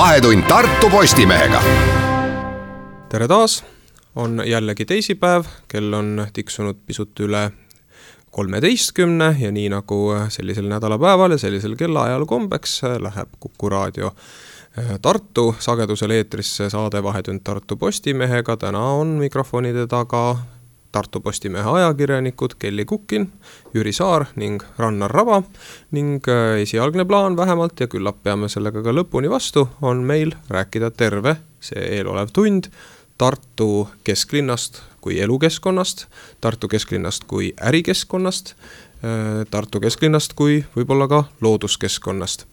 vahetund Tartu Postimehega. tere taas, on jällegi teisipäev, kell on tiksunud pisut üle kolmeteistkümne ja nii nagu sellisel nädalapäeval ja sellisel kellaajal kombeks läheb Kuku raadio Tartu sagedusel eetrisse saade Vahetund Tartu Postimehega, täna on mikrofonide taga Tartu Postimehe ajakirjanikud Kelly Kukin, Jüri Saar ning Rannar Raba ning äh, esialgne plaan vähemalt ja küllap peame sellega ka lõpuni vastu, on meil rääkida terve see eelolev tund Tartu kesklinnast kui elukeskkonnast, Tartu kesklinnast kui ärikeskkonnast, äh, Tartu kesklinnast kui võib-olla ka looduskeskkonnast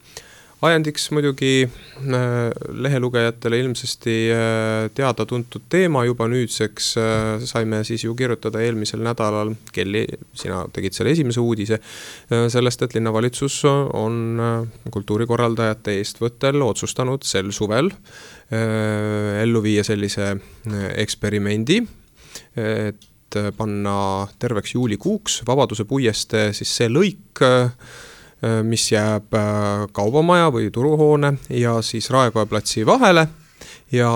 ajendiks muidugi äh, lehelugejatele ilmsesti äh, teada-tuntud teema. Juba nüüdseks äh, saime siis ju kirjutada eelmisel nädalal, Kelly, sina tegid selle esimese uudise, sellest, et linnavalitsus on kultuurikorraldajate eestvõttel otsustanud sel suvel ellu viia sellise eksperimendi, et panna terveks juulikuuks Vabaduse puiestee siis see lõik, mis jääb äh, kaubamaja või turuhoone ja siis Raekoja platsi vahele ja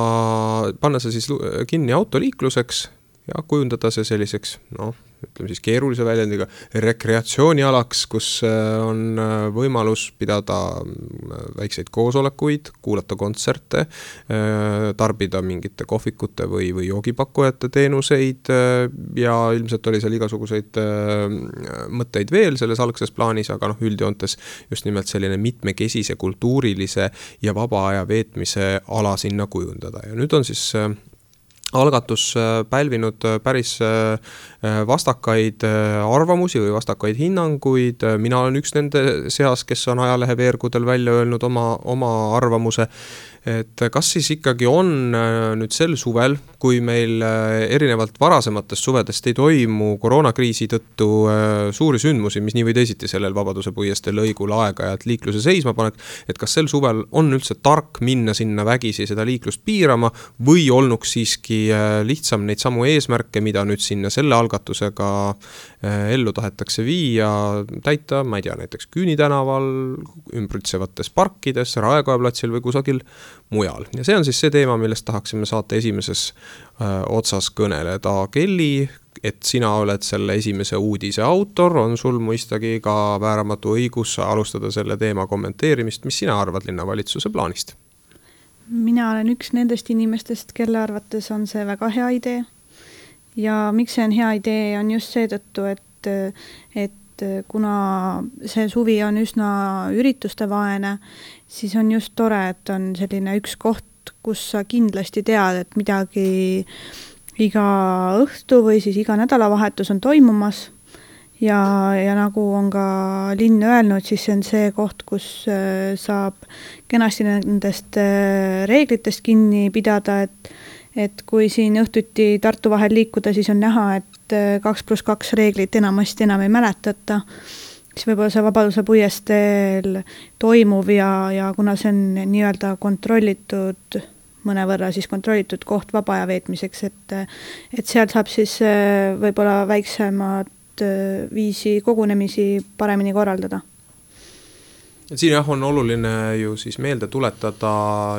panna see siis kinni autoliikluseks ja kujundada see selliseks noh, ütleme siis keerulise väljendiga, rekreatsioonialaks, kus äh, on äh, võimalus pidada äh, väikseid koosolekuid, kuulata kontserte, tarbida mingite kohvikute või, või joogipakkujate teenuseid ja ilmselt oli seal igasuguseid mõtteid veel selles algses plaanis, aga noh, üldjoontes just nimelt selline mitmekesise kultuurilise ja vaba aja veetmise ala sinna kujundada. Ja nüüd on siis algatus äh, pälvinud äh, päris äh, vastakaid arvamusi või vastakaid hinnanguid, mina olen üks nende seas, kes on ajalehe veergudel välja öelnud oma, oma arvamuse et kas siis ikkagi on äh, nüüd sel suvel, kui meil äh, erinevalt varasematest suvedest ei toimu koroonakriisi tõttu äh, suuri sündmusi, mis nii või teisiti sellel Vabaduse puiestee lõigul aeg-ajalt liikluse seisma paneb, et kas sel suvel on üldse tark minna sinna vägisi seda liiklust piirama või olnuks siiski lihtsam neid samu eesmärke, mida nüüd sinna selle algatusega ellu tahetakse viia, täita, ma ei tea, näiteks Küüni tänaval, ümbritsevates parkides, Raekoja platsil või kusagil mujal ja see on siis see teema, millest tahaksime saate esimeses otsas kõneleda. Kelly, et sina oled selle esimese uudise autor, on sul mõistagi ka vääramatu õigus alustada selle teema kommenteerimist, mis sina arvad linnavalitsuse plaanist? mina olen üks nendest inimestest, kelle arvates on see väga hea idee. ja miks see on hea idee, on just seetõttu, et, et kuna see suvi on üsna üritustevaene, siis on just tore, et on selline üks koht, kus sa kindlasti tead, et midagi iga õhtu või siis iga nädalavahetus on toimumas. Ja, ja nagu on ka linn öelnud, siis see on see koht, kus äh, saab kenasti nendest äh, reeglitest kinni pidada, et et kui siin õhtuti Tartu vahel liikuda, siis on näha, et äh, kaks pluss kaks reeglit enamasti enam ei mäletata. Siis võib-olla see Vabaduse puiesteel toimuv ja, ja kuna see on nii-öelda kontrollitud, mõnevõrra siis kontrollitud koht vaba aja veetmiseks, et et sealt saab siis äh, võib-olla väiksemat äh, viisi kogunemisi paremini korraldada et siin jah, on oluline ju siis meelde tuletada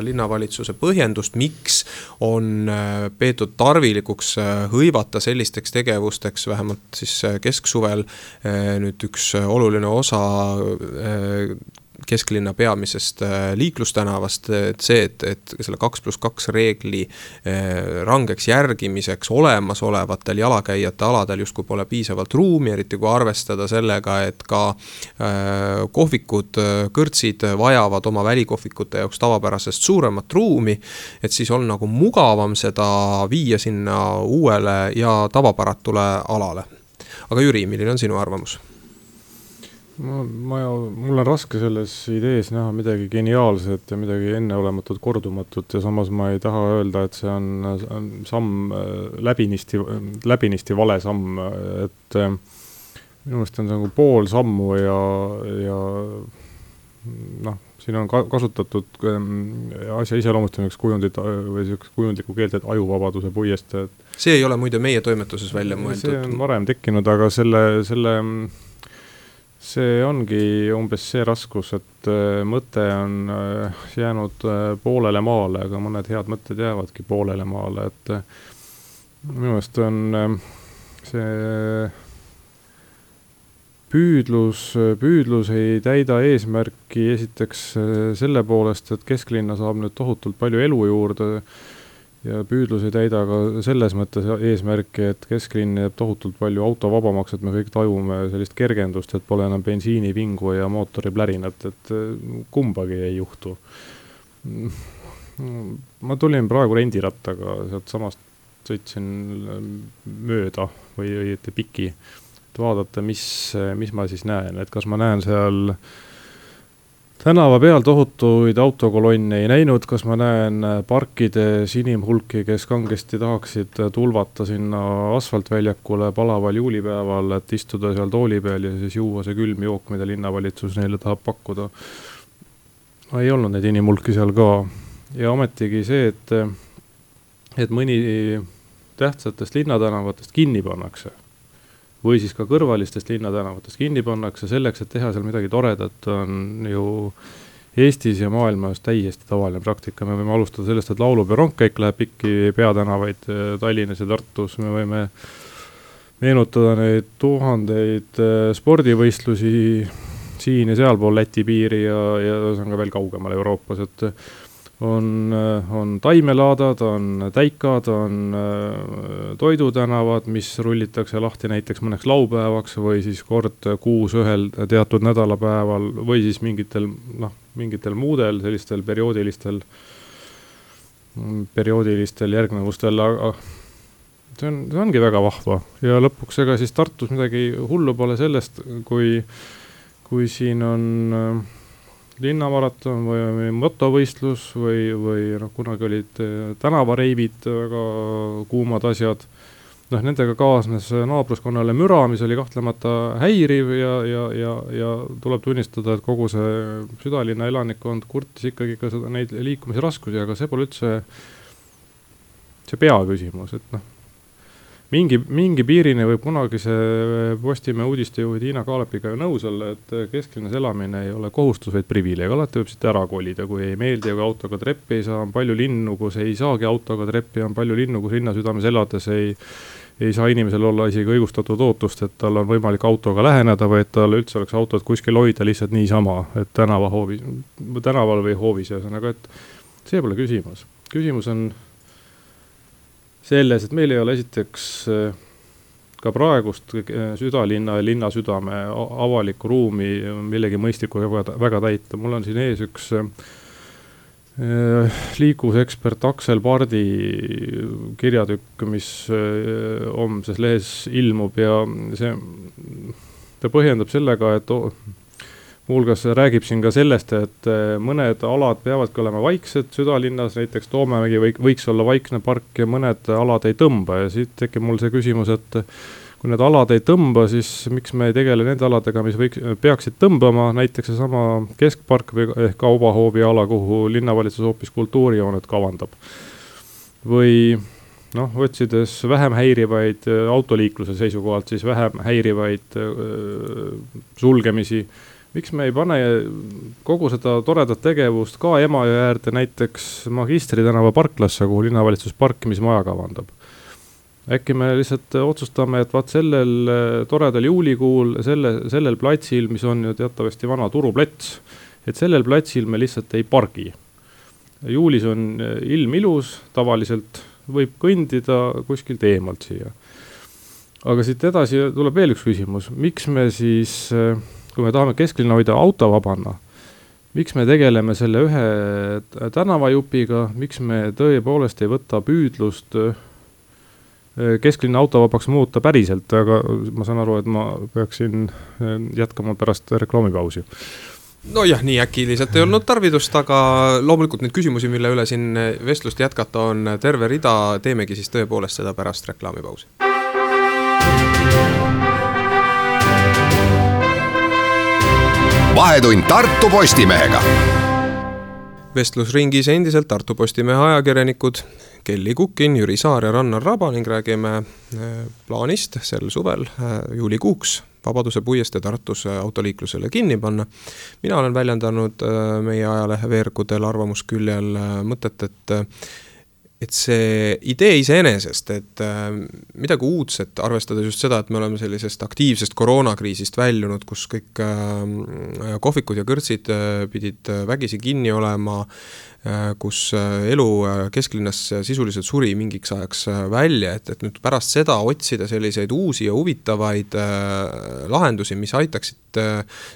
linnavalitsuse põhjendust, miks on äh, peetud tarvilikuks äh, hõivata sellisteks tegevusteks, vähemalt siis äh, kesksuvel nüüd üks oluline osa kesklinna peamisest äh, liiklustänavast, et see, et, et selle kaks pluss kaks reegli äh, rangeks järgimiseks olemasolevatel jalakäijate aladel justkui pole piisavalt ruumi, eriti kui arvestada sellega, et ka äh, kohvikud, kõrtsid vajavad oma välikohvikute jaoks tavapärasest suuremat ruumi, et siis on nagu mugavam seda viia sinna uuele ja tavapäratule alale. aga Jüri, milline on sinu arvamus? Ma, ma, mul on raske selles idees näha midagi geniaalset ja midagi enneolematut, kordumatut ja samas ma ei taha öelda, et see on, samm äh, läbinisti, läbinisti vale samm, et äh, minu meelest on see nagu pool sammu ja, ja noh, siin on ka kasutatud ähm, asja iseloomustamiseks kujundit või sihukest kujundlikku keelt, et ajuvabaduse puiestee, et. see ei ole muide meie toimetuses välja mõeldud. see on varem tekkinud, aga selle, selle see ongi umbes see raskus, et äh, mõte on äh, jäänud poolele maale, aga mõned head mõtted jäävadki poolele maale, et minu meelest on see püüdlus, püüdlus ei täida eesmärki esiteks selle poolest, et kesklinna saab nüüd tohutult palju elu juurde ja püüdlus ei täida ka selles mõttes eesmärki, et kesklinn jääb tohutult palju autovabamaks, et me kõik tajume sellist kergendust, et pole enam bensiinivingu ja mootori plärinat, et äh, kumbagi ei juhtu. ma tulin praegu rendirattaga sealtsamast, sõitsin äh, mööda või õieti piki, et vaadata, mis, mis ma siis näen, et kas ma näen seal äh, tänava peal tohutuid autokolonne ei näinud, kas ma näen äh, parkides inimhulki, kes kangesti tahaksid äh, tulvata sinna asfaltväljakule palaval juulipäeval, et istuda seal tooli peal ja siis juua see külm jook, mida linnavalitsus neile tahab pakkuda. ei olnud neid inimhulki seal ka ja ometigi see, et, et mõni tähtsatest linnatänavatest kinni pannakse või siis ka kõrvalistest linnatänavatest kinni pannakse selleks, et teha seal midagi toredat, on ju Eestis ja maailmas täiesti tavaline praktika, me võime alustada sellest, et laulupeo rongkäik läheb pikki peatänavaid äh, Tallinnas ja Tartus, me võime meenutada neid tuhandeid äh, spordivõistlusi siin ja sealpool Läti piiri ja, ja ühesõnaga veel kaugemal Euroopas, et on, on taimelaadad, on täikad, on äh, toidutänavad, mis rullitakse lahti näiteks mõneks laupäevaks või siis kord kuus ühel teatud nädalapäeval või siis mingitel noh, mingitel muudel sellistel perioodilistel, perioodilistel järgnevustel, aga see on, see ongi väga vahva. Ja lõpuks ega siis Tartus midagi hullu pole sellest, kui, kui siin on äh, linnamaraton või, või motovõistlus või, või noh, kunagi olid eh, tänavareivid väga kuumad asjad. noh, nendega kaasnes naabruskonnale müra, mis oli kahtlemata häiriv ja, ja, ja, ja tuleb tunnistada, et kogu see südalinna elanikkond kurtis ikkagi ka seda, neid liikumisraskusi, aga see pole üldse see peaküsimus, et noh mingi, mingi piirini võib kunagi see Postimehe uudistejuhi Tiina Kaalepiga ju nõus olla, et kesklinnas elamine ei ole kohustus, vaid privileeg, alati võib siit ära kolida, kui ei meeldi, aga autoga treppi ei saa, on palju linnu, kus ei saagi autoga treppi, on palju linnu, kus linnasüdames elades ei ei saa inimesel olla isegi õigustatud ootust, et tal on võimalik autoga läheneda või et tal üldse oleks autot kuskil hoida lihtsalt niisama, et tänavahoovis, tänaval või hoovis, ühesõnaga, et see pole küsimus. küsimus on selles, et meil ei ole esiteks äh, ka praegust äh, südalinna ja linna südame avalikku ruumi millegi mõistlikuga väga, väga täita, mul on siin ees üks äh, liikuvusekspert Aksel Pardi kirjatükk, mis homses lehes ilmub ja see, ta põhjendab sellega, et muuhulgas räägib siin ka sellest, et eh, mõned alad peavadki olema vaiksed südalinnas, näiteks Toomemägi või, võiks olla vaikne park ja mõned alad ei tõmba ja siit tekib mul see küsimus, et kui need alad ei tõmba, siis miks me ei tegele nende aladega, mis võiks, peaksid tõmbama, näiteks seesama keskpark või ehk kaubahoovi ala, kuhu linnavalitsus hoopis kultuurijooned kavandab. või noh, otsides vähem häirivaid autoliikluse seisukohalt siis vähem häirivaid öö, sulgemisi miks me ei pane kogu seda toredat tegevust ka Emajõe äärde näiteks Magistri tänava parklasse, kuhu linnavalitsus parkimismaja kavandab? äkki me lihtsalt otsustame, et vaat sellel eh, toredal juulikuul selle, sellel platsil, mis on ju teatavasti vana turuplats, et sellel platsil me lihtsalt ei pargi. juulis on eh, ilm ilus, tavaliselt võib kõndida kuskilt eemalt siia. aga siit edasi tuleb veel üks küsimus, miks me siis äh, kui me tahame kesklinna hoida autovabana, miks me tegeleme selle ühe tänavajupiga, miks me tõepoolest ei võta püüdlust äh, kesklinna autovabaks muuta päriselt, aga ma saan aru, et ma peaksin äh, jätkama pärast reklaamipausi. Nojah, nii äkiliselt ei olnud tarvidust, aga loomulikult neid küsimusi, mille üle siin vestlust jätkata, on terve rida, teemegi siis tõepoolest seda pärast reklaamipausi vahetund Tartu Postimehega. vestlusringis endiselt Tartu Postimehe ajakirjanikud Kelly Kukin, Jüri Saar ja Rannar Raba ning räägime äh, plaanist sel suvel äh, juulikuuks Vabaduse puiestee Tartus autoliiklusele kinni panna. mina olen väljendanud meie ajalehe veergudel arvamusküljel mõtet, et et see idee iseenesest, et äh, midagi uudset, arvestades just seda, et me oleme sellisest aktiivsest koroonakriisist väljunud, kus kõik äh, kohvikud ja kõrtsid äh, pidid vägisi kinni olema, kus elu kesklinnas sisuliselt suri mingiks ajaks välja, et, et nüüd pärast seda otsida selliseid uusi ja huvitavaid lahendusi, mis aitaksid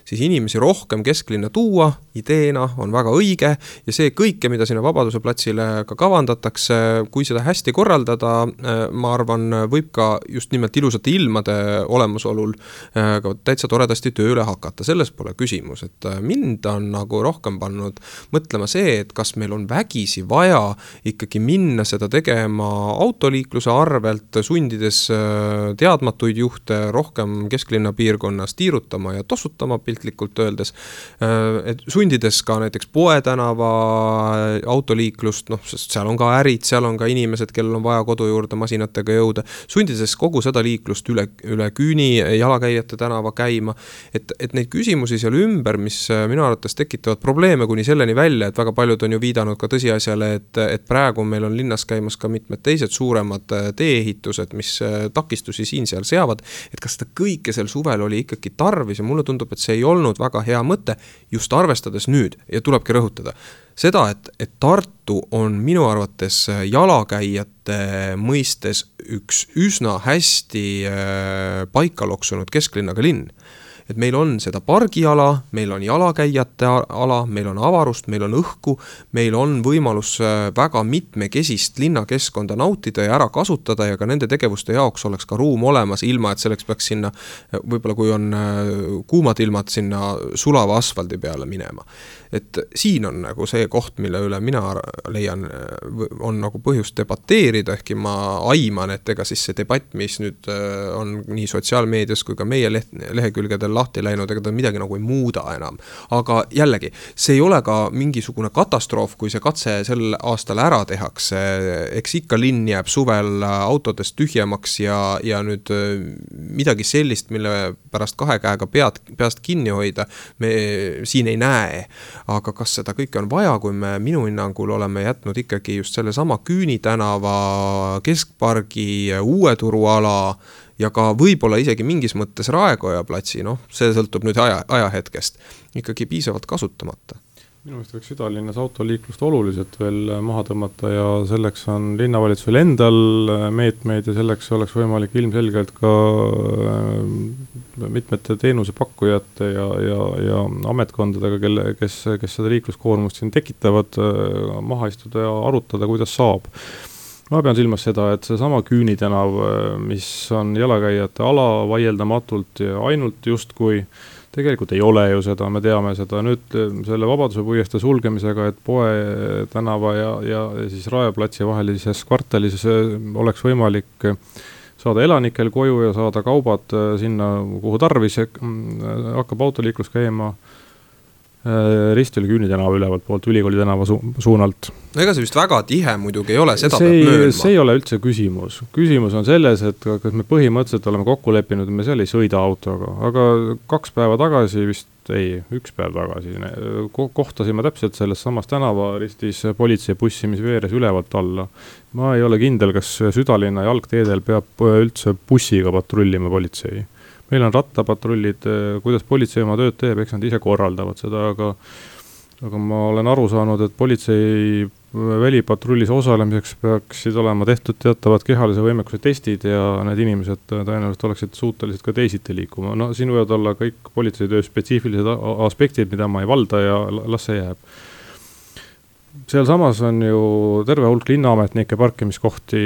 siis inimesi rohkem kesklinna tuua, ideena on väga õige. Ja see kõike, mida sinna Vabaduse platsile ka kavandatakse, kui seda hästi korraldada, äh, ma arvan, võib ka just nimelt ilusate ilmade olemasolul äh, ka täitsa toredasti tööle hakata, selles pole küsimus, et äh, mind on nagu rohkem pannud mõtlema see, et kas meil on vägisi vaja ikkagi minna seda tegema autoliikluse arvelt, sundides teadmatuid juhte rohkem kesklinna piirkonnas tiirutama ja tossutama piltlikult öeldes, et sundides ka näiteks Poe tänava autoliiklust, noh, sest seal on ka ärid, seal on ka inimesed, kellel on vaja kodu juurde masinatega jõuda, sundides kogu seda liiklust üle, üle küüni jalakäijate tänava käima. et, et neid küsimusi seal ümber, mis äh, minu arvates tekitavad probleeme kuni selleni välja, et väga paljud on ju viidanud ka tõsiasjale, et, et praegu meil on linnas käimas ka mitmed teised suuremad äh, tee-ehitused, mis äh, takistusi siin-seal seavad. et kas seda kõike sel suvel oli ikkagi tarvis ja mulle tundub, et see ei olnud väga hea mõte, just arvestades nüüd ja tulebki rõhutada seda, et, et Tartu on minu arvates jalakäijate mõistes üks üsna hästi äh, paika loksunud kesklinnaga linn et meil on seda pargiala, meil on jalakäijate ala, meil on avarust, meil on õhku, meil on võimalus äh, väga mitmekesist linnakeskkonda nautida ja ära kasutada ja ka nende tegevuste jaoks oleks ka ruum olemas, ilma et selleks peaks sinna, võib-olla kui on äh, kuumad ilmad, sinna sulava asfaldi peale minema. Et siin on nagu see koht, mille üle mina leian, on nagu põhjust debateerida, ehkki ma aiman, et ega siis see debatt, mis nüüd äh, on nii sotsiaalmeedias kui ka meie leht, lehekülgedel lahti läinud, ega ta midagi nagu ei muuda enam. aga jällegi, see ei ole ka mingisugune katastroof, kui see katse sel aastal ära tehakse, eks ikka linn jääb suvel autodest tühjemaks ja, ja nüüd äh, midagi sellist, mille pärast kahe käega pead, peast kinni hoida, me siin ei näe aga kas seda kõike on vaja, kui me minu hinnangul oleme jätnud ikkagi just sellesama Küüni tänava, Keskpargi, Uue turu ala ja ka võib-olla isegi mingis mõttes Raekoja platsi, noh, see sõltub nüüd aja, ajahetkest, ikkagi piisavalt kasutamata. Minu meelest võiks südalinnas autoliiklust oluliselt veel maha tõmmata ja selleks on linnavalitsusel endal meetmeid ja selleks oleks võimalik ilmselgelt ka äh, mitmete teenusepakkujate ja, ja, ja ametkondadega, kelle, kes, kes seda liikluskoormust siin tekitavad, äh, maha istuda ja arutada, kuidas saab ma pean silmas seda, et seesama Küüni tänav, äh, mis on jalakäijate ala vaieldamatult ja ainult justkui äh, tegelikult ei ole ju seda, me teame seda. Nüüd eh, selle Vabaduse puiestee sulgemisega, et Poe tänava ja, ja siis Rae platsi vahelises kvartalis oleks võimalik saada elanikel koju ja saada kaubad sinna, kuhu tarvis, mm, hakkab autoliiklus käima Äh, Ristjärve Küüni tänava ülevalt poolt, Ülikooli tänava su suunalt. no ega see vist väga tihe muidugi ei ole, seda see peab möönma. see ei ole üldse küsimus, küsimus on selles, et kas me põhimõtteliselt oleme kokku leppinud, et me seal ei sõida autoga, aga kaks päeva tagasi vist, ei, üks päev tagasi ko kohtasime täpselt selles samas tänavaristis politseibussi, mis veeres ülevalt alla. ma ei ole kindel, kas südalinna jalgteedel peab üldse bussiga patrullima politsei meil on rattapatrullid, eh, kuidas politsei oma tööd teeb, eks nad ise korraldavad seda, aga aga ma olen aru saanud, et politsei välipatrullis osalemiseks peaksid olema tehtud teatavad kehalise võimekuse testid ja need inimesed tõenäoliselt oleksid suutelised ka teisiti liikuma, no siin võivad olla kõik politseitöö spetsiifilised aspektid, mida ma ei valda ja las see jääb sealsamas on ju terve hulk linnaametnike parkimiskohti.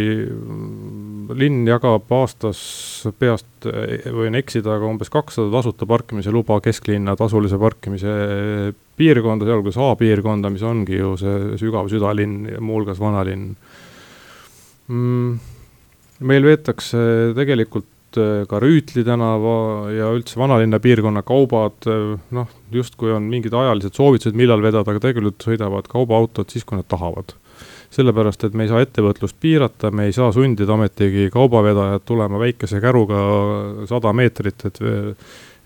linn jagab aastas peast, võin eksida, aga umbes kakssada tasuta parkimise luba kesklinna tasulise parkimise piirkonda, sealhulgas A-piirkonda, mis ongi ju see sügav südalinn muuhulgas vanalinn mm,. meil veetakse tegelikult ka Rüütli tänava ja üldse vanalinna piirkonna kaubad, äh, noh, justkui on mingid ajalised soovitused, millal vedada, aga tegelikult sõidavad kaubaautod siis, kui nad tahavad. sellepärast, et me ei saa ettevõtlust piirata, me ei saa sundida ometigi kaubavedajat tulema väikese käruga sada meetrit, et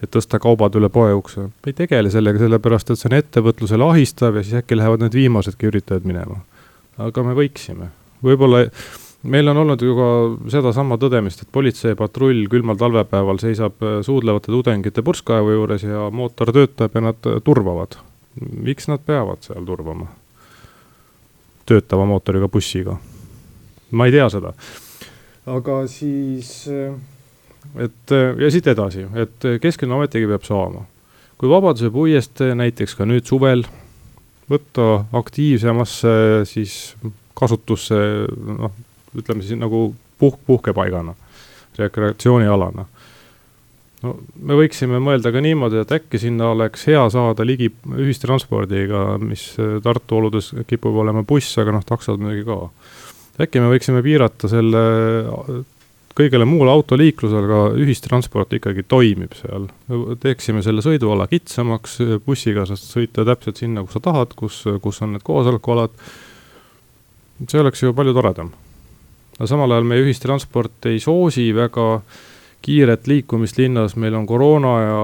et tõsta kaubad üle poe ukse. me ei tegele sellega, sellepärast et see on ettevõtlusele ahistav ja siis äkki lähevad need viimasedki üritajad minema. aga me võiksime, võib-olla meil on olnud ju ka sedasama tõdemist, et politseipatrull külmal talvepäeval seisab suudlevate tudengite purskkaevu juures ja mootor töötab ja nad turvavad. miks nad peavad seal turvama? töötava mootoriga bussiga. ma ei tea seda. aga siis, et ja siit edasi, et Keskkonnaametigi peab saama. kui Vabaduse puiestee näiteks ka nüüd suvel võtta aktiivsemasse siis kasutusse noh, ütleme siis nagu puhk, puhkepaigana, rekreatsioonialana. no me võiksime mõelda ka niimoodi, et äkki sinna oleks hea saada ligi ühistranspordiga, mis Tartu oludes kipub olema buss, aga noh, taksod muidugi ka. äkki me võiksime piirata selle kõigele muule autoliiklusele ka ühistransport ikkagi toimib seal. teeksime selle sõiduala kitsamaks, bussiga saad sõita täpselt sinna, kus sa tahad, kus, kus on need koosolekualad. see oleks ju palju toredam aga samal ajal meie ühistransport ei soosi väga kiiret liikumist linnas, meil on koroona ja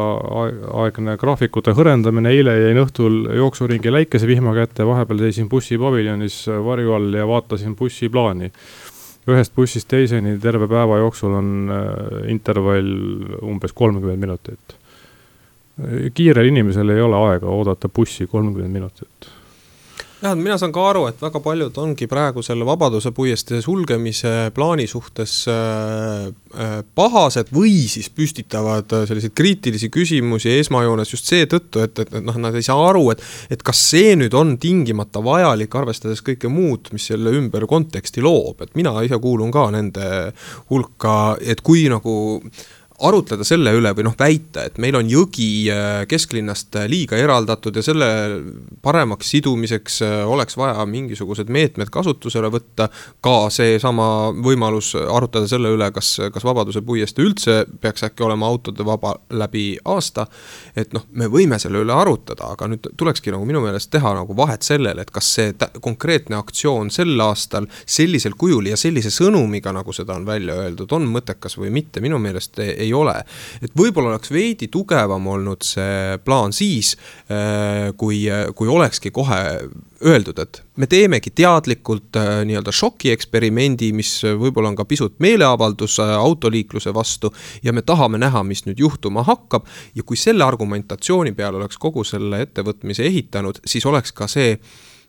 aegne graafikute hõrendamine, eile jäin õhtul jooksuringi läikesevihma kätte, vahepeal seisin bussipaviljonis varju all ja vaatasin bussiplaani. ühest bussist teiseni terve päeva jooksul on äh, intervall umbes kolmkümmend minutit. kiirel inimesel ei ole aega oodata bussi kolmkümmend minutit jah, mina saan ka aru, et väga paljud ongi praegu selle Vabaduse puiestee sulgemise plaani suhtes äh, äh, pahased või siis püstitavad äh, selliseid kriitilisi küsimusi esmajoones just seetõttu, et, et, et noh, nad ei saa aru, et et kas see nüüd on tingimata vajalik, arvestades kõike muud, mis selle ümber konteksti loob, et mina ise kuulun ka nende hulka, et kui nagu äh, arutleda selle üle või noh, väita, et meil on jõgi äh, kesklinnast äh, liiga eraldatud ja selle paremaks sidumiseks äh, oleks vaja mingisugused meetmed kasutusele võtta. ka seesama võimalus arutada selle üle, kas, kas Vabaduse puiestee üldse peaks äkki olema autode vaba läbi aasta. et noh, me võime selle üle arutada, aga nüüd tulekski nagu minu meelest teha nagu vahet sellele, et kas see konkreetne aktsioon sel aastal sellisel kujul ja sellise sõnumiga, nagu seda on välja öeldud, on mõttekas või mitte, minu meelest ei ei ole. et võib-olla oleks veidi tugevam olnud see plaan siis, äh, kui, kui olekski kohe öeldud, et me teemegi teadlikult äh, nii-öelda šokieksperimendi, mis võib-olla on ka pisut meeleavaldus äh, autoliikluse vastu. ja me tahame näha, mis nüüd juhtuma hakkab ja kui selle argumentatsiooni peale oleks kogu selle ettevõtmise ehitanud, siis oleks ka see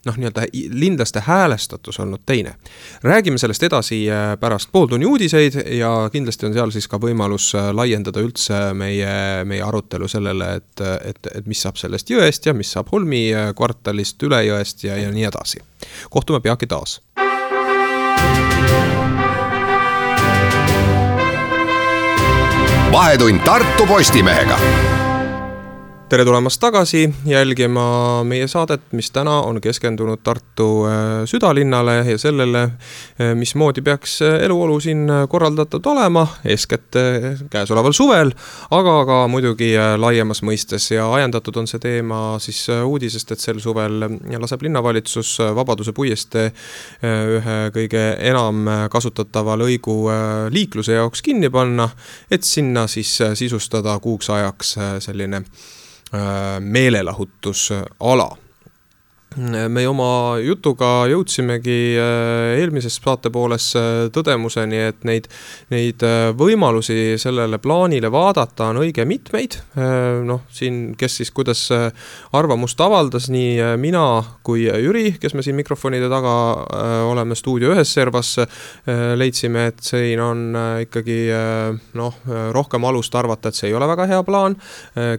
noh, nii-öelda linlaste häälestatus olnud teine. räägime sellest edasi äh, pärast pooltunni uudiseid ja kindlasti on seal siis ka võimalus äh, laiendada üldse meie, meie arutelu sellele, et, et, et mis saab sellest jõest ja mis saab Holmi äh, kvartalist, Ülejõest ja, ja nii edasi. kohtume peagi taas. vahetund Tartu Postimehega tere tulemast tagasi jälgima meie saadet, mis täna on keskendunud Tartu äh, südalinnale ja sellele, äh, mismoodi peaks äh, eluolu siin korraldatud olema, eeskätt käesoleval suvel, aga ka muidugi laiemas mõistes. Ja ajendatud on see teema siis uudisest, et sel suvel laseb linnavalitsus Vabaduse puiestee ühe kõige enam kasutatava lõigu liikluse jaoks kinni panna, et sinna siis sisustada kuuks ajaks selline meelelahutusala me oma jutuga jõudsimegi äh, eelmises saatepooles äh, tõdemuseni, et neid, neid äh, võimalusi sellele plaanile vaadata on õige mitmeid. noh, siin, kes siis kuidas arvamust avaldas, nii mina kui Jüri, kes me siin mikrofonide taga oleme stuudio ühes servas, leidsime, et siin on ikkagi noh, rohkem alust arvata, et see ei ole väga hea plaan.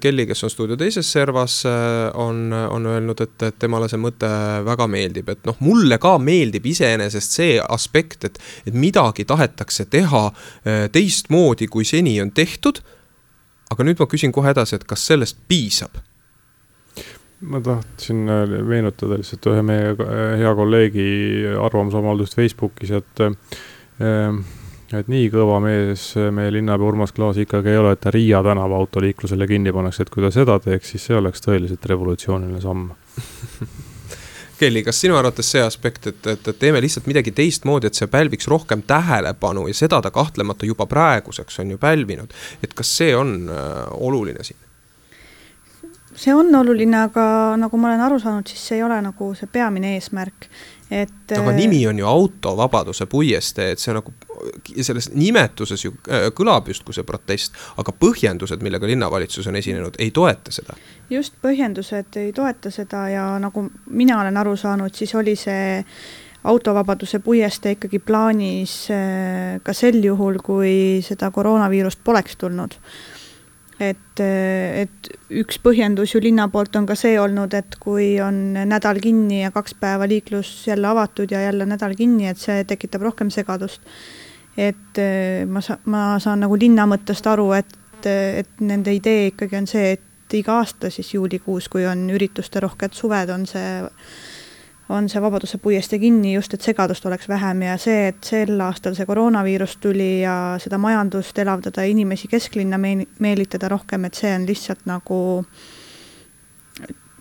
Kelly, kes on stuudio teises servas, on, on öelnud, et, et temale see mõte väga meeldib, et noh, mulle ka meeldib iseenesest see aspekt, et, et midagi tahetakse teha äh, teistmoodi, kui seni on tehtud. aga nüüd ma küsin kohe edasi, et kas sellest piisab? ma tahtsin äh, meenutada lihtsalt ühe meie äh, hea kolleegi arvamusavaldust Facebookis, et et nii kõva mees meie linnapea Urmas Klaas ikkagi ei ole, et ta Riia tänava autoliiklusele kinni paneks, et kui ta seda teeks, siis see oleks tõeliselt revolutsiooniline samm Kelly, kas sinu arvates see aspekt, et, et, et teeme lihtsalt midagi teistmoodi, et see pälviks rohkem tähelepanu ja seda ta kahtlemata juba praeguseks on ju pälvinud, et kas see on äh, oluline siin? see on oluline, aga nagu ma olen aru saanud, siis see ei ole nagu see peamine eesmärk, et aga nimi on ju autovabaduse puiestee, et see nagu selles nimetuses ju äh, kõlab justkui see protest, aga põhjendused, millega linnavalitsus on esinenud, ei toeta seda. just, põhjendused ei toeta seda ja nagu mina olen aru saanud, siis oli see autovabaduse puiestee ikkagi plaanis äh, ka sel juhul, kui seda koroonaviirust poleks tulnud et, et üks põhjendus ju linna poolt on ka see olnud, et kui on nädal kinni ja kaks päeva liiklus jälle avatud ja jälle nädal kinni, et see tekitab rohkem segadust. et ma sa-, ma saan nagu linna mõttest aru, et, et nende idee ikkagi on see, et iga aasta siis juulikuus, kui on ürituste rohked suved, on see on see Vabaduse puiestee kinni just, et segadust oleks vähem ja see, et sel aastal see koroonaviirus tuli ja seda majandust elavdada inimesi kesklinna meel-, meelitada rohkem, et see on lihtsalt nagu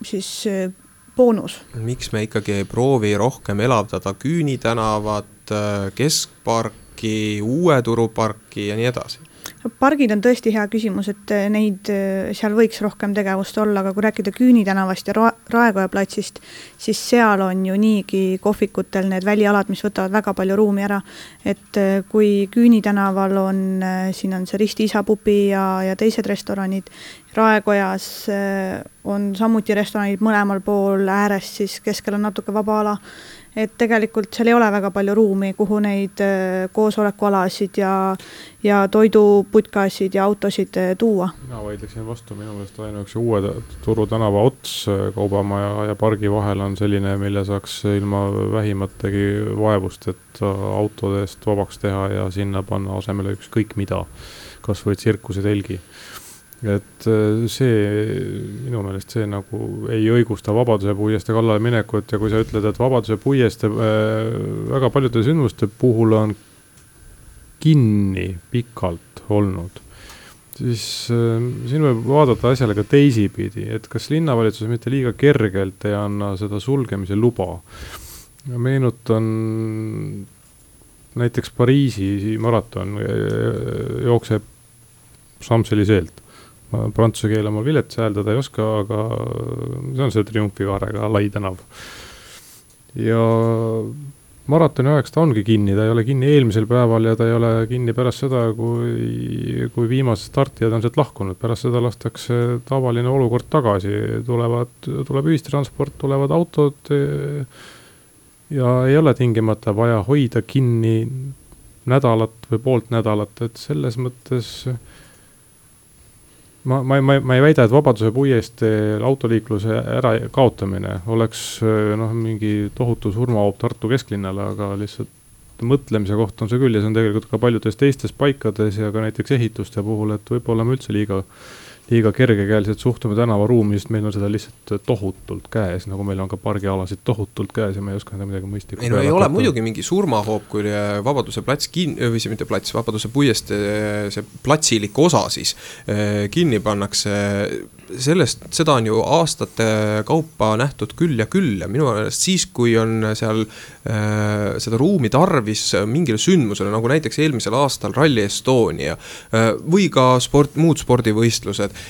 siis äh, boonus. miks me ikkagi ei proovi rohkem elavdada Küüni tänavat, äh, Keskparki, Uue Turu parki ja nii edasi? Pargid on tõesti hea küsimus, et eh, neid, eh, seal võiks rohkem tegevust olla, aga kui rääkida Küüni tänavast ja Raekoja platsist, siis seal on ju niigi kohvikutel need välialad, mis võtavad väga palju ruumi ära. et eh, kui Küüni tänaval on, siin on see Risti isapupi ja, ja teised restoranid, Raekojas on samuti restoranid mõlemal pool äärest, siis keskel on natuke vaba ala. Et tegelikult seal ei ole väga palju ruumi, kuhu neid äh, koosolekualasid ja, ja toiduputkasid ja autosid äh, tuua. mina vaidleksin vastu, minu meelest ainuüksi uue Turu tänava ots äh, Kaubamaja ja pargi vahel on selline, mille saaks ilma vähimategi vaevust, et autode eest vabaks teha ja sinna panna asemele ükskõik mida, kasvõi tsirkusetelgi et äh, see, minu meelest see nagu ei õigusta Vabaduse puiestee kallale minekut ja kui sa ütled, et Vabaduse puiestee äh, väga paljude sündmuste puhul on kinni pikalt olnud, siis äh, siin võib vaadata asjale ka teisipidi, et kas linnavalitsus mitte liiga kergelt ei anna seda sulgemise luba. meenutan näiteks Pariisi maraton jookseb Champs-Élysées ma prantsuse keele ma vilets hääldada ei oska, aga see on see triumfikaarega lai tänav. ja maratoni ajaks ta ongi kinni, ta ei ole kinni eelmisel päeval ja ta ei ole kinni pärast seda, kui, kui viimased startijad on sealt lahkunud, pärast seda lastakse tavaline olukord tagasi, tulevad, tuleb ühistransport, tulevad autod ja ei ole tingimata vaja hoida kinni nädalat või poolt nädalat, et selles mõttes äh, ma, ma, ma, ma ei väida, et Vabaduse puiesteel autoliikluse ärakaotamine oleks noh, mingi tohutu surmahoop Tartu kesklinnale, aga lihtsalt mõtlemise koht on see küll ja see on tegelikult ka paljudes teistes paikades ja ka näiteks ehituste puhul, et võib-olla me üldse liiga liiga kergekäeliselt suhtume tänavaruumi, sest meil on seda lihtsalt tohutult käes, nagu meil on ka pargialasid tohutult käes ja me ei oska seda midagi mõistlikku ei no ei ole muidugi mingi surmahoop, kui Vabaduse plats kin-, või see mitte plats, Vabaduse puiestee see platsilik osa siis eh, kinni pannakse. Sellest, seda on ju aastate kaupa nähtud küll ja küll ja minu meelest siis, kui on seal äh, seda ruumi tarvis mingile sündmusele, nagu näiteks eelmisel aastal Rally Estonia äh, või ka sport, muud spordivõistlused äh,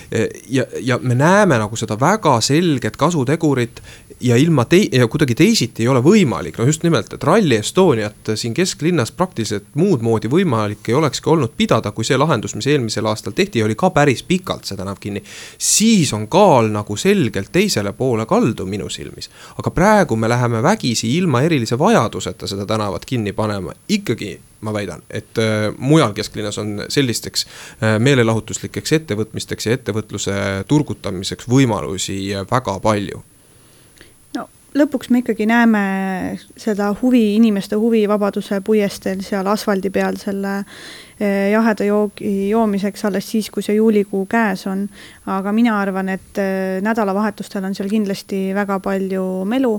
ja, ja me näeme nagu seda väga selget kasutegurit ja ilma tei-, ja kuidagi teisiti ei ole võimalik, no just nimelt, et Rally Estoniat siin kesklinnas praktiliselt muud moodi võimalik ei olekski olnud pidada, kui see lahendus, mis eelmisel aastal tehti, oli ka päris pikalt see tänav kinni. siis on kaal nagu selgelt teisele poole kaldu minu silmis. aga praegu me läheme vägisi ilma erilise vajaduseta seda tänavat kinni panema, ikkagi ma väidan, et äh, mujal kesklinnas on sellisteks äh, meelelahutuslikeks ettevõtmisteks ja ettevõtluse turgutamiseks võimalusi väga palju lõpuks me ikkagi näeme seda huvi, inimeste huvi Vabaduse puiesteel seal asfaldi peal selle eh, jaheda joogi joomiseks alles siis, kui see juulikuu käes on. aga mina arvan, et nädalavahetustel on seal kindlasti väga palju melu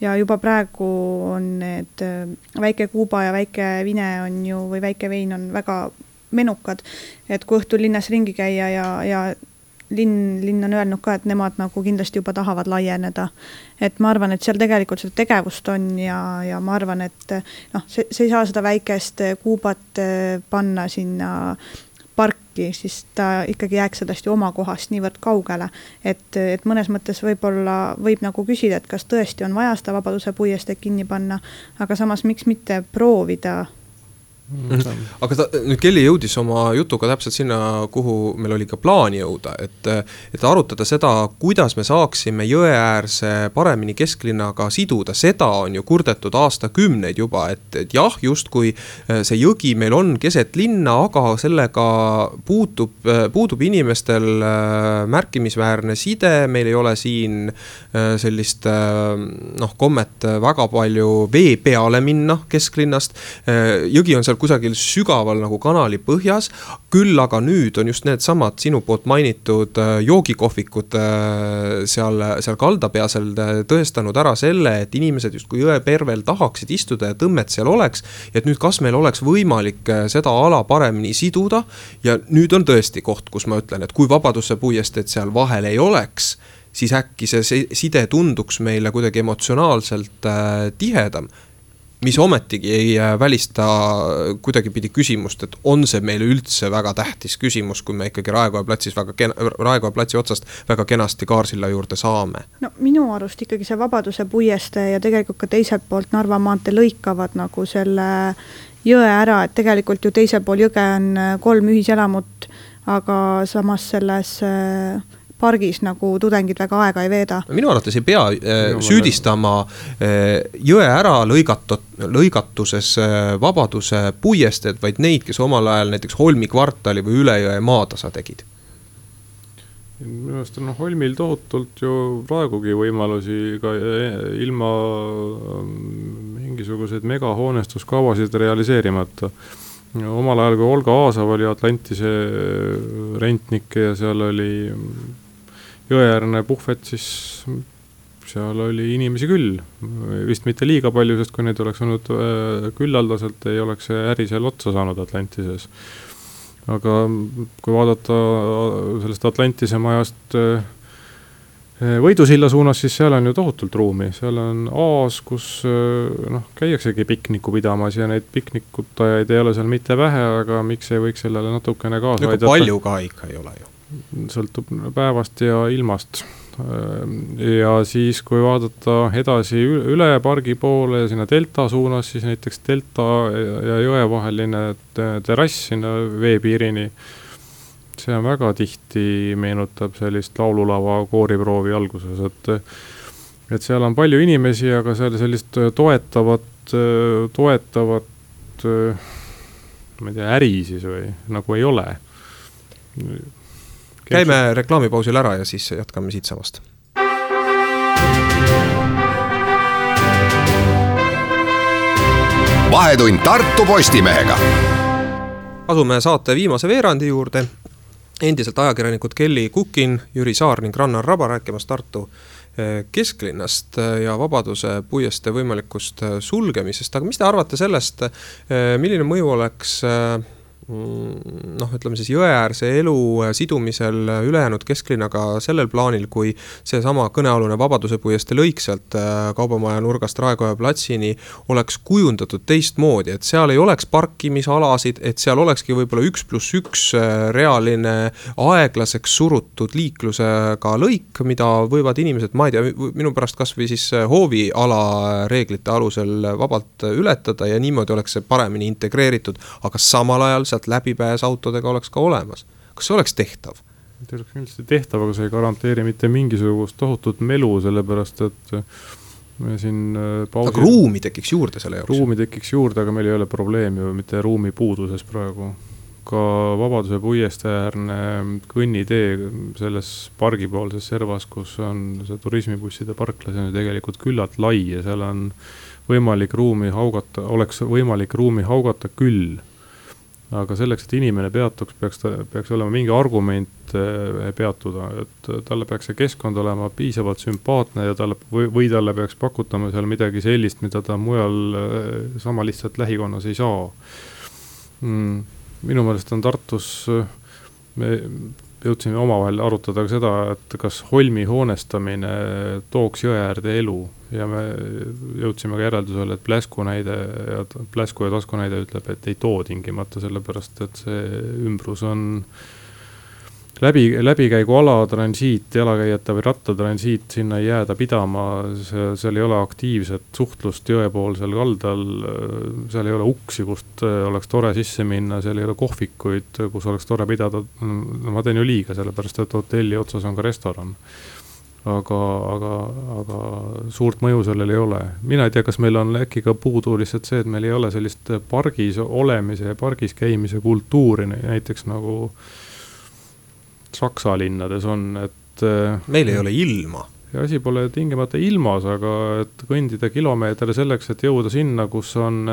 ja juba praegu on need eh, väike Kuuba ja väike Vine on ju, või väike vein on väga menukad. et kui õhtul linnas ringi käia ja, ja linn, linn on öelnud ka, et nemad nagu kindlasti juba tahavad laieneda. et ma arvan, et seal tegelikult seda tegevust on ja, ja ma arvan, et noh, see, sa ei saa seda väikest Kuubat panna sinna parki, siis ta ikkagi jääks sellest ju oma kohast niivõrd kaugele. et, et mõnes mõttes võib-olla võib nagu küsida, et kas tõesti on vaja seda Vabaduse puiesteed kinni panna, aga samas miks mitte proovida Mhm. aga ta, nüüd Kelly jõudis oma jutuga täpselt sinna, kuhu meil oli ka plaan jõuda, et, et arutada seda, kuidas me saaksime jõeäärse paremini kesklinnaga siduda, seda on ju kurdetud aastakümneid juba, et, et jah, justkui eh, see jõgi meil on keset linna, aga sellega puutub, puudub inimestel eh, märkimisväärne side, meil ei ole siin sellist noh, kommet väga palju vee peale minna kesklinnast, jõgi on seal kusagil sügaval nagu kanali põhjas. küll aga nüüd on just needsamad sinu poolt mainitud äh, joogikohvikud äh, seal, seal kaldapealsel tõestanud ära selle, et inimesed justkui jõepervel tahaksid istuda ja tõmmet seal oleks. et nüüd, kas meil oleks võimalik äh, seda ala paremini siduda ja nüüd on tõesti koht, kus ma ütlen, et kui Vabaduse puiesteed seal vahel ei oleks siis äkki see side tunduks meile kuidagi emotsionaalselt äh, tihedam mis ometigi ei äh, välista kuidagipidi küsimust, et on see meile üldse väga tähtis küsimus, kui me ikkagi Raekoja platsis väga kena, Raekoja platsi otsast väga kenasti Kaarsilla juurde saame. no minu arust ikkagi see Vabaduse puiestee ja tegelikult ka teiselt poolt Narva maantee lõikavad nagu selle jõe ära, et tegelikult ju teisel pool jõge on kolm ühiselamut, aga samas selles äh, pargis nagu tudengid väga aega ei veeda. minu arvates ei pea äh, süüdistama äh, jõe ära lõigatud, lõigatuses äh, Vabaduse puiesteed, vaid neid, kes omal ajal näiteks Holmi kvartali või üle jõe maatasa tegid minu arust on Holmil tohutult ju praegugi võimalusi ka ilma mingisuguseid megahoonestuskavasid realiseerimata omal ajal, kui Olga Aasav oli Atlantise rentnik ja seal oli jõeäärne puhvet, siis seal oli inimesi küll. vist mitte liiga palju, sest kui neid oleks olnud äh, küllaldaselt, ei oleks see äri seal otsa saanud Atlantises. aga kui vaadata äh, sellest Atlantise majast äh, Võidusilla suunas, siis seal on ju tohutult ruumi, seal on aas, kus noh, käiaksegi pikniku pidamas ja neid piknikutajaid ei ole seal mitte vähe, aga miks ei võiks sellele natukene kaasa no, aidata. palju ka ikka ei ole ju sõltub päevast ja ilmast. ja siis, kui vaadata edasi üle pargi poole sinna delta suunas, siis näiteks delta ja jõe vaheline terrass sinna veepiirini, see on väga tihti, meenutab sellist laululava kooriproovi alguses, et et seal on palju inimesi, aga seal sellist toetavat, toetavat ma ei tea, äri siis või, nagu ei ole käime reklaamipausil ära ja siis jätkame siitsamast. vahetund Tartu Postimehega. asume saate viimase veerandi juurde. endiselt ajakirjanikud Kelly Kukin, Jüri Saar ning Rannar Raba rääkimas Tartu eh, kesklinnast ja Vabaduse puiestee võimalikust eh, sulgemisest, aga mis te arvate sellest, eh, milline mõju oleks noh, ütleme siis jõeäärse elu äh, sidumisel äh, ülejäänud kesklinnaga sellel plaanil, kui seesama kõnealune Vabaduse puiestee lõik sealt äh, Kaubamaja nurgast Raekoja platsini oleks kujundatud teistmoodi, et seal ei oleks parkimisalasid, et seal olekski võib-olla üks pluss üks reaaline aeglaseks surutud liiklusega lõik, mida võivad inimesed, ma ei tea, minu pärast kasvõi siis hooviala reeglite alusel vabalt ületada ja niimoodi oleks see paremini integreeritud, aga samal ajal seal sealt läbipääs autodega oleks ka olemas. kas see oleks tehtav? see oleks kindlasti tehtav, aga see ei garanteeri mitte mingisugust tohutut melu, sellepärast et me siin äh, pausi... aga ruumi tekiks juurde selle jaoks? ruumi tekiks juurde, aga meil ei ole probleemi ju mitte ruumi puuduses praegu. ka Vabaduse puiesteäärne kõnnitee selles pargipoolses servas, kus on see turismibusside parkla, see on ju tegelikult küllalt lai ja seal on võimalik ruumi haugata, oleks võimalik ruumi haugata küll aga selleks, et inimene peatuks, peaks ta, peaks olema mingi argument eh, peatuda, et talle peaks see keskkond olema piisavalt sümpaatne ja talle või, või talle peaks pakutama seal midagi sellist, mida ta mujal eh, sama lihtsalt lähikonnas ei saa mm,. minu meelest on Tartus, me jõudsime omavahel arutada ka seda, et kas holmi hoonestamine tooks jõe äärde elu ja me jõudsime ka järeldusele, et Pläsku näide Pläsku ja Tasku näide ütleb, et ei too tingimata, sellepärast et see ümbrus on läbi, läbikäiguala transiit, jalakäijate või rattatransiit, sinna ei jääda pidama, seal ei ole aktiivset suhtlust jõepoolsel kaldal, seal ei ole uksi, kust oleks tore sisse minna, seal ei ole kohvikuid, kus oleks tore pidada, ma teen ju liiga, sellepärast et hotelli otsas on ka restoran aga, aga, aga suurt mõju sellel ei ole. mina ei tea, kas meil on äkki ka puudu lihtsalt see, et meil ei ole sellist pargis olemise ja pargis käimise kultuuri näiteks nagu äh, Saksa linnades on, et. Äh, meil ei ole ilma. ja asi pole tingimata ilmas, aga et kõndida kilomeeter selleks, et jõuda sinna, kus on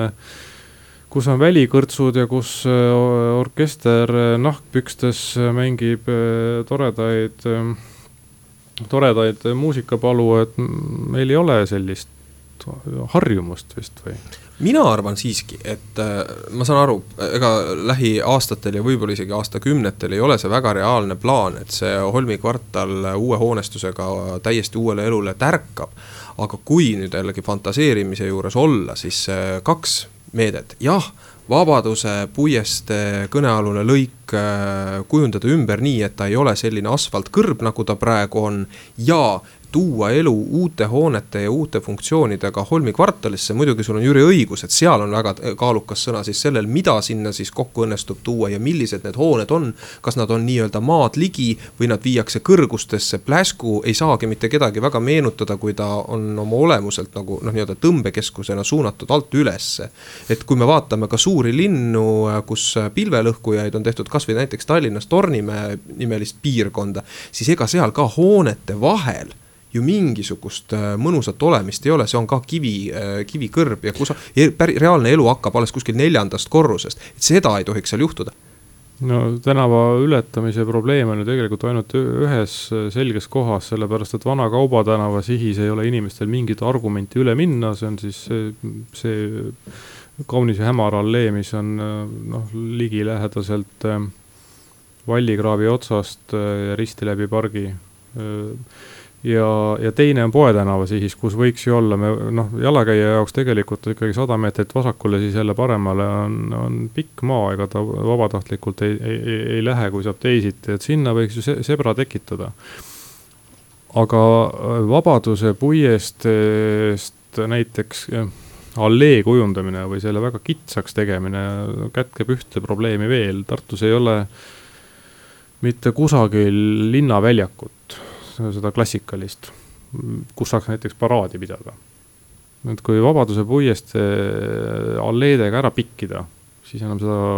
kus on välikõrtsud ja kus äh, orkester nahkpükstes mängib äh, toredaid, muusikapalu, et meil ei ole sellist harjumust vist või? mina arvan siiski, et äh, ma saan aru, ega lähiaastatel ja võib-olla isegi aastakümnetel ei ole see väga reaalne plaan, et see Holmi kvartal uue hoonestusega täiesti uuele elule tärkab. aga kui nüüd jällegi fantaseerimise juures olla, siis kaks meedet, jah Vabaduse puiestee kõnealune lõik äh, kujundada ümber nii, et ta ei ole selline asfaltkõrb, nagu ta praegu on. ja tuua elu uute hoonete ja uute funktsioonidega Holmi kvartalisse, muidugi sul on Jüri õigus, et seal on väga kaalukas sõna siis sellel, mida sinna siis kokku õnnestub tuua ja millised need hooned on. kas nad on nii-öelda maad ligi või nad viiakse kõrgustesse, Pläsku ei saagi mitte kedagi väga meenutada, kui ta on oma olemuselt nagu noh, nii-öelda tõmbekeskusena suunatud alt ülesse. et kui me vaatame ka suuri linnu, kus pilvelõhkujaid on tehtud kasvõi näiteks Tallinnas Tornimäe nimelist piirkonda, siis ega seal ka hoonete vahel ju mingisugust äh, mõnusat olemist ei ole, see on ka kivi, äh, kivikõrb ja kus reaalne elu hakkab alles kuskil neljandast korrusest, et seda ei tohiks seal juhtuda. No tänava ületamise probleem on ju tegelikult ainult ühes selges kohas, sellepärast et Vana Kaubatänava sihis ei ole inimestel mingit argumenti üle minna, see on siis see, see kaunis ja hämar allee, mis on noh, ligilähedaselt Vallikraavi otsast risti läbi pargi ja, ja teine on Poe tänava sihis, kus võiks ju olla, me noh, jalakäija jaoks tegelikult ikkagi sada meetrit vasakule, siis jälle paremale on, on pikk maa, ega ta vabatahtlikult ei, ei, ei, lähe, kui saab teisiti, et sinna võiks ju se sebra tekitada. aga äh, Vabaduse puiesteest näiteks allee kujundamine või selle väga kitsaks tegemine kätkeb ühte probleemi veel, Tartus ei ole mitte kusagil linnaväljakut seda klassikalist, kus saaks näiteks paraadi pidada. et kui Vabaduse puiestee alleedega ära pikkida, siis enam seda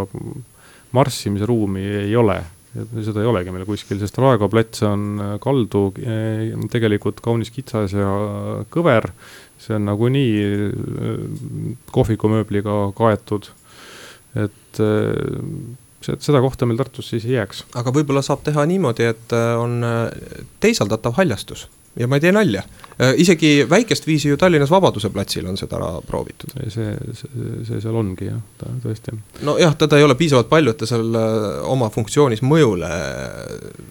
marssimise ruumi ei ole. seda ei olegi meil kuskil, sest Raekoja plats on kaldu eh, tegelikult kaunis kitsas ja kõver. see on nagunii kohvikumööbliga kaetud, et seda kohta meil Tartus siis ei jääks. aga võib-olla saab teha niimoodi, et äh, on äh, teisaldatav haljastus ja ma ei tee nalja, äh, isegi väikest viisi ju Tallinnas Vabaduse platsil on seda proovitud. see, see, see seal ongi jah, tõesti. nojah, teda ei ole piisavalt palju, et ta seal oma funktsioonis mõjule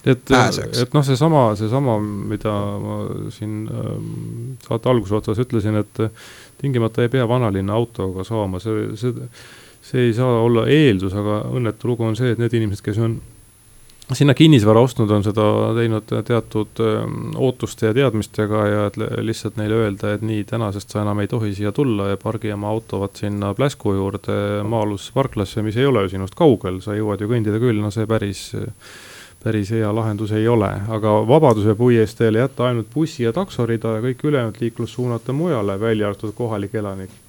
et, pääseks. et noh, seesama, seesama, mida ma siin ähm, saate alguse otsas ütlesin, et tingimata ei pea vanalinna autoga saama, see, see see ei saa olla eeldus, aga õnnetu lugu on see, et need inimesed, kes on sinna kinnisvara ostnud, on seda teinud teatud ähm, ootuste ja teadmistega ja et lihtsalt neile öelda, et nii, tänasest sa enam ei tohi siia tulla ja pargi oma auto vot sinna Pläsku juurde maa-alusesse parklasse, mis ei ole ju sinust kaugel, sa jõuad ju kõndida küll, no see päris päris hea lahendus ei ole, aga Vabaduse puiesteele jätta ainult bussi- ja taksorida ja kõik ülejäänud liiklus suunata mujale, välja arvatud kohalik elanik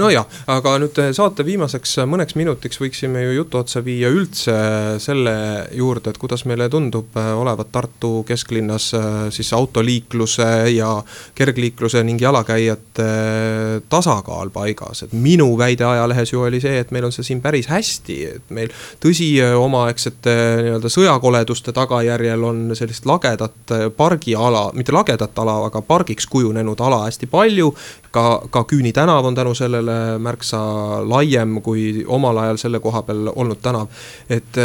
nojah, aga nüüd eh, saate viimaseks eh, mõneks minutiks võiksime ju jutu otsa viia üldse selle juurde, et kuidas meile tundub eh, olevat Tartu kesklinnas siis autoliikluse ja kergliikluse ning jalakäijate tasakaal paigas, et minu väide ajalehes ju oli see, et meil on see siin päris hästi, et meil tõsi, omaaegsete nii-öelda sõjakoleduste tagajärjel on sellist lagedat pargiala, mitte lagedat ala, aga pargiks kujunenud ala hästi palju ka, ka Küüni tänav on tänu sellele märksa laiem kui omal ajal selle koha peal olnud tänav, et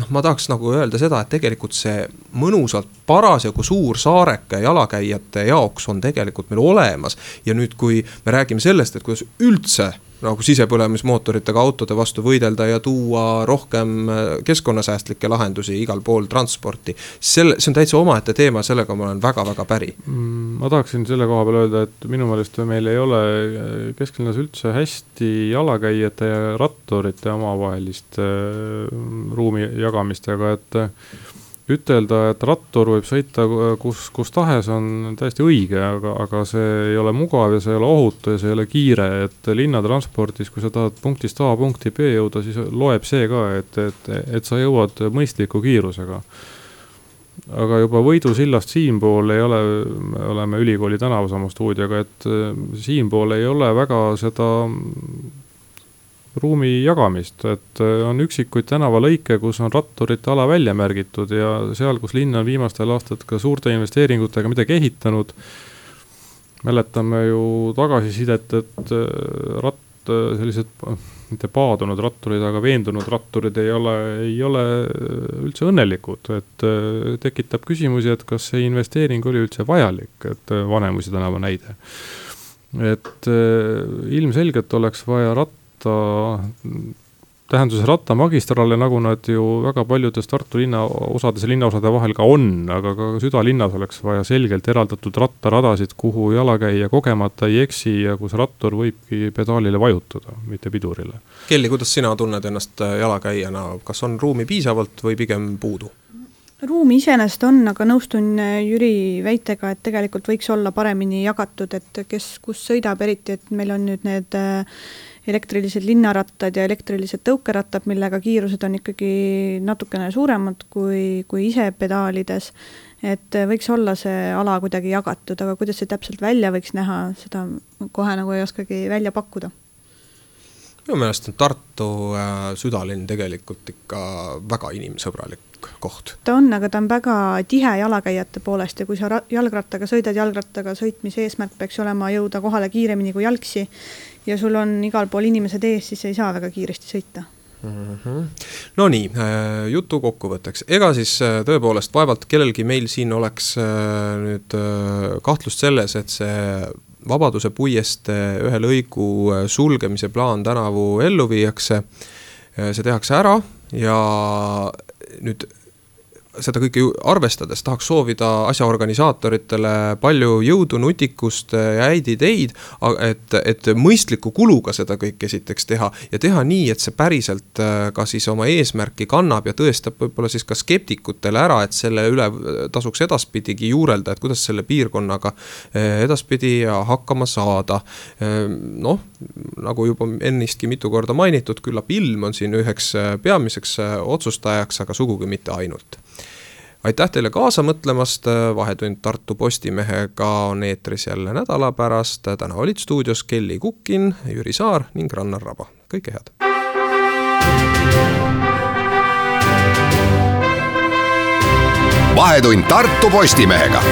noh, ma tahaks nagu öelda seda, et tegelikult see mõnusalt parasjagu suur saareke jalakäijate jaoks on tegelikult meil olemas. ja nüüd, kui me räägime sellest, et kuidas üldse nagu sisepõlemismootoritega autode vastu võidelda ja tuua rohkem äh, keskkonnasäästlikke lahendusi igal pool transporti. selle, see on täitsa omaette teema, sellega ma olen väga-väga päri. Mm, ma tahaksin selle koha peal öelda, et minu meelest meil ei ole äh, kesklinnas üldse hästi jalakäijate ja ratturite omavahelist äh, ruumi jagamist, aga et ütelda, et rattur võib sõita kus, kus tahes, on täiesti õige, aga, aga see ei ole mugav ja see ei ole ohutu ja see ei ole kiire, et linnatranspordis, kui sa tahad punktist A punkti B jõuda, siis loeb see ka, et, et, et sa jõuad mõistliku kiirusega. aga juba Võidu sillast siinpool ei ole, me oleme ülikooli tänava sama stuudioga, et siinpool ei ole väga seda ruumi jagamist, et äh, on üksikuid tänavalõike, kus on ratturite ala välja märgitud ja seal, kus linn on viimastel aastatel ka suurte investeeringutega midagi ehitanud, mäletame ju tagasisidet, et äh, ratt, äh, sellised mitte paadunud ratturid, aga veendunud ratturid ei ole, ei ole üldse õnnelikud, et tekitab küsimusi, et kas see investeering oli üldse vajalik, et Vanemuise tänava näide. et ilmselgelt oleks vaja ratt-, ratta, tähenduses rattamagistraale, nagu nad ju väga paljudes Tartu linnaosades ja linnaosade vahel ka on, aga ka südalinnas oleks vaja selgelt eraldatud rattaradasid, kuhu jalakäija kogemata ei eksi ja kus rattur võibki pedaalile vajutada, mitte pidurile. Kelly, kuidas sina tunned ennast jalakäijana, kas on ruumi piisavalt või pigem puudu? ruumi iseenesest on, aga nõustun Jüri väitega, et tegelikult võiks olla paremini jagatud, et kes kus sõidab, eriti et meil on nüüd need äh, elektrilised linnarattad ja elektrilised tõukerattad, millega kiirused on ikkagi natukene suuremad kui, kui ise pedaalides. et võiks olla see ala kuidagi jagatud, aga kuidas see täpselt välja võiks näha, seda kohe nagu ei oskagi välja pakkuda minu meelest on Tartu äh, südalinn tegelikult ikka väga inimsõbralik koht. ta on, aga ta on väga tihe jalakäijate poolest ja kui sa jalgrattaga sõidad, jalgrattaga sõitmise eesmärk peaks olema jõuda kohale kiiremini kui jalgsi ja sul on igal pool inimesed ees, siis ei saa väga kiiresti sõita mm. -hmm. Nonii, äh, jutu kokkuvõtteks, ega siis äh, tõepoolest vaevalt kellelgi meil siin oleks äh, nüüd kahtlust selles, et see Vabaduse puiestee ühe lõigu sulgemise plaan tänavu ellu viiakse. see tehakse ära ja nüüd seda kõike arvestades tahaks soovida asja organisaatoritele palju jõudu, nutikust ja häid ideid, et, et mõistliku kuluga seda kõike esiteks teha ja teha nii, et see päriselt äh, ka siis oma eesmärki kannab ja tõestab võib-olla siis ka skeptikutele ära, et selle üle tasuks edaspidigi juurelda, et kuidas selle piirkonnaga äh, edaspidi hakkama saada. Äh, noh, nagu juba ennistki mitu korda mainitud, küllap ilm on siin üheks peamiseks otsustajaks, aga sugugi mitte ainult aitäh teile kaasa mõtlemast, Vahetund Tartu Postimehega on eetris jälle nädala pärast, täna olid stuudios Kelly Kukin, Jüri Saar ning Rannar Raba, kõike head! vahetund Tartu Postimehega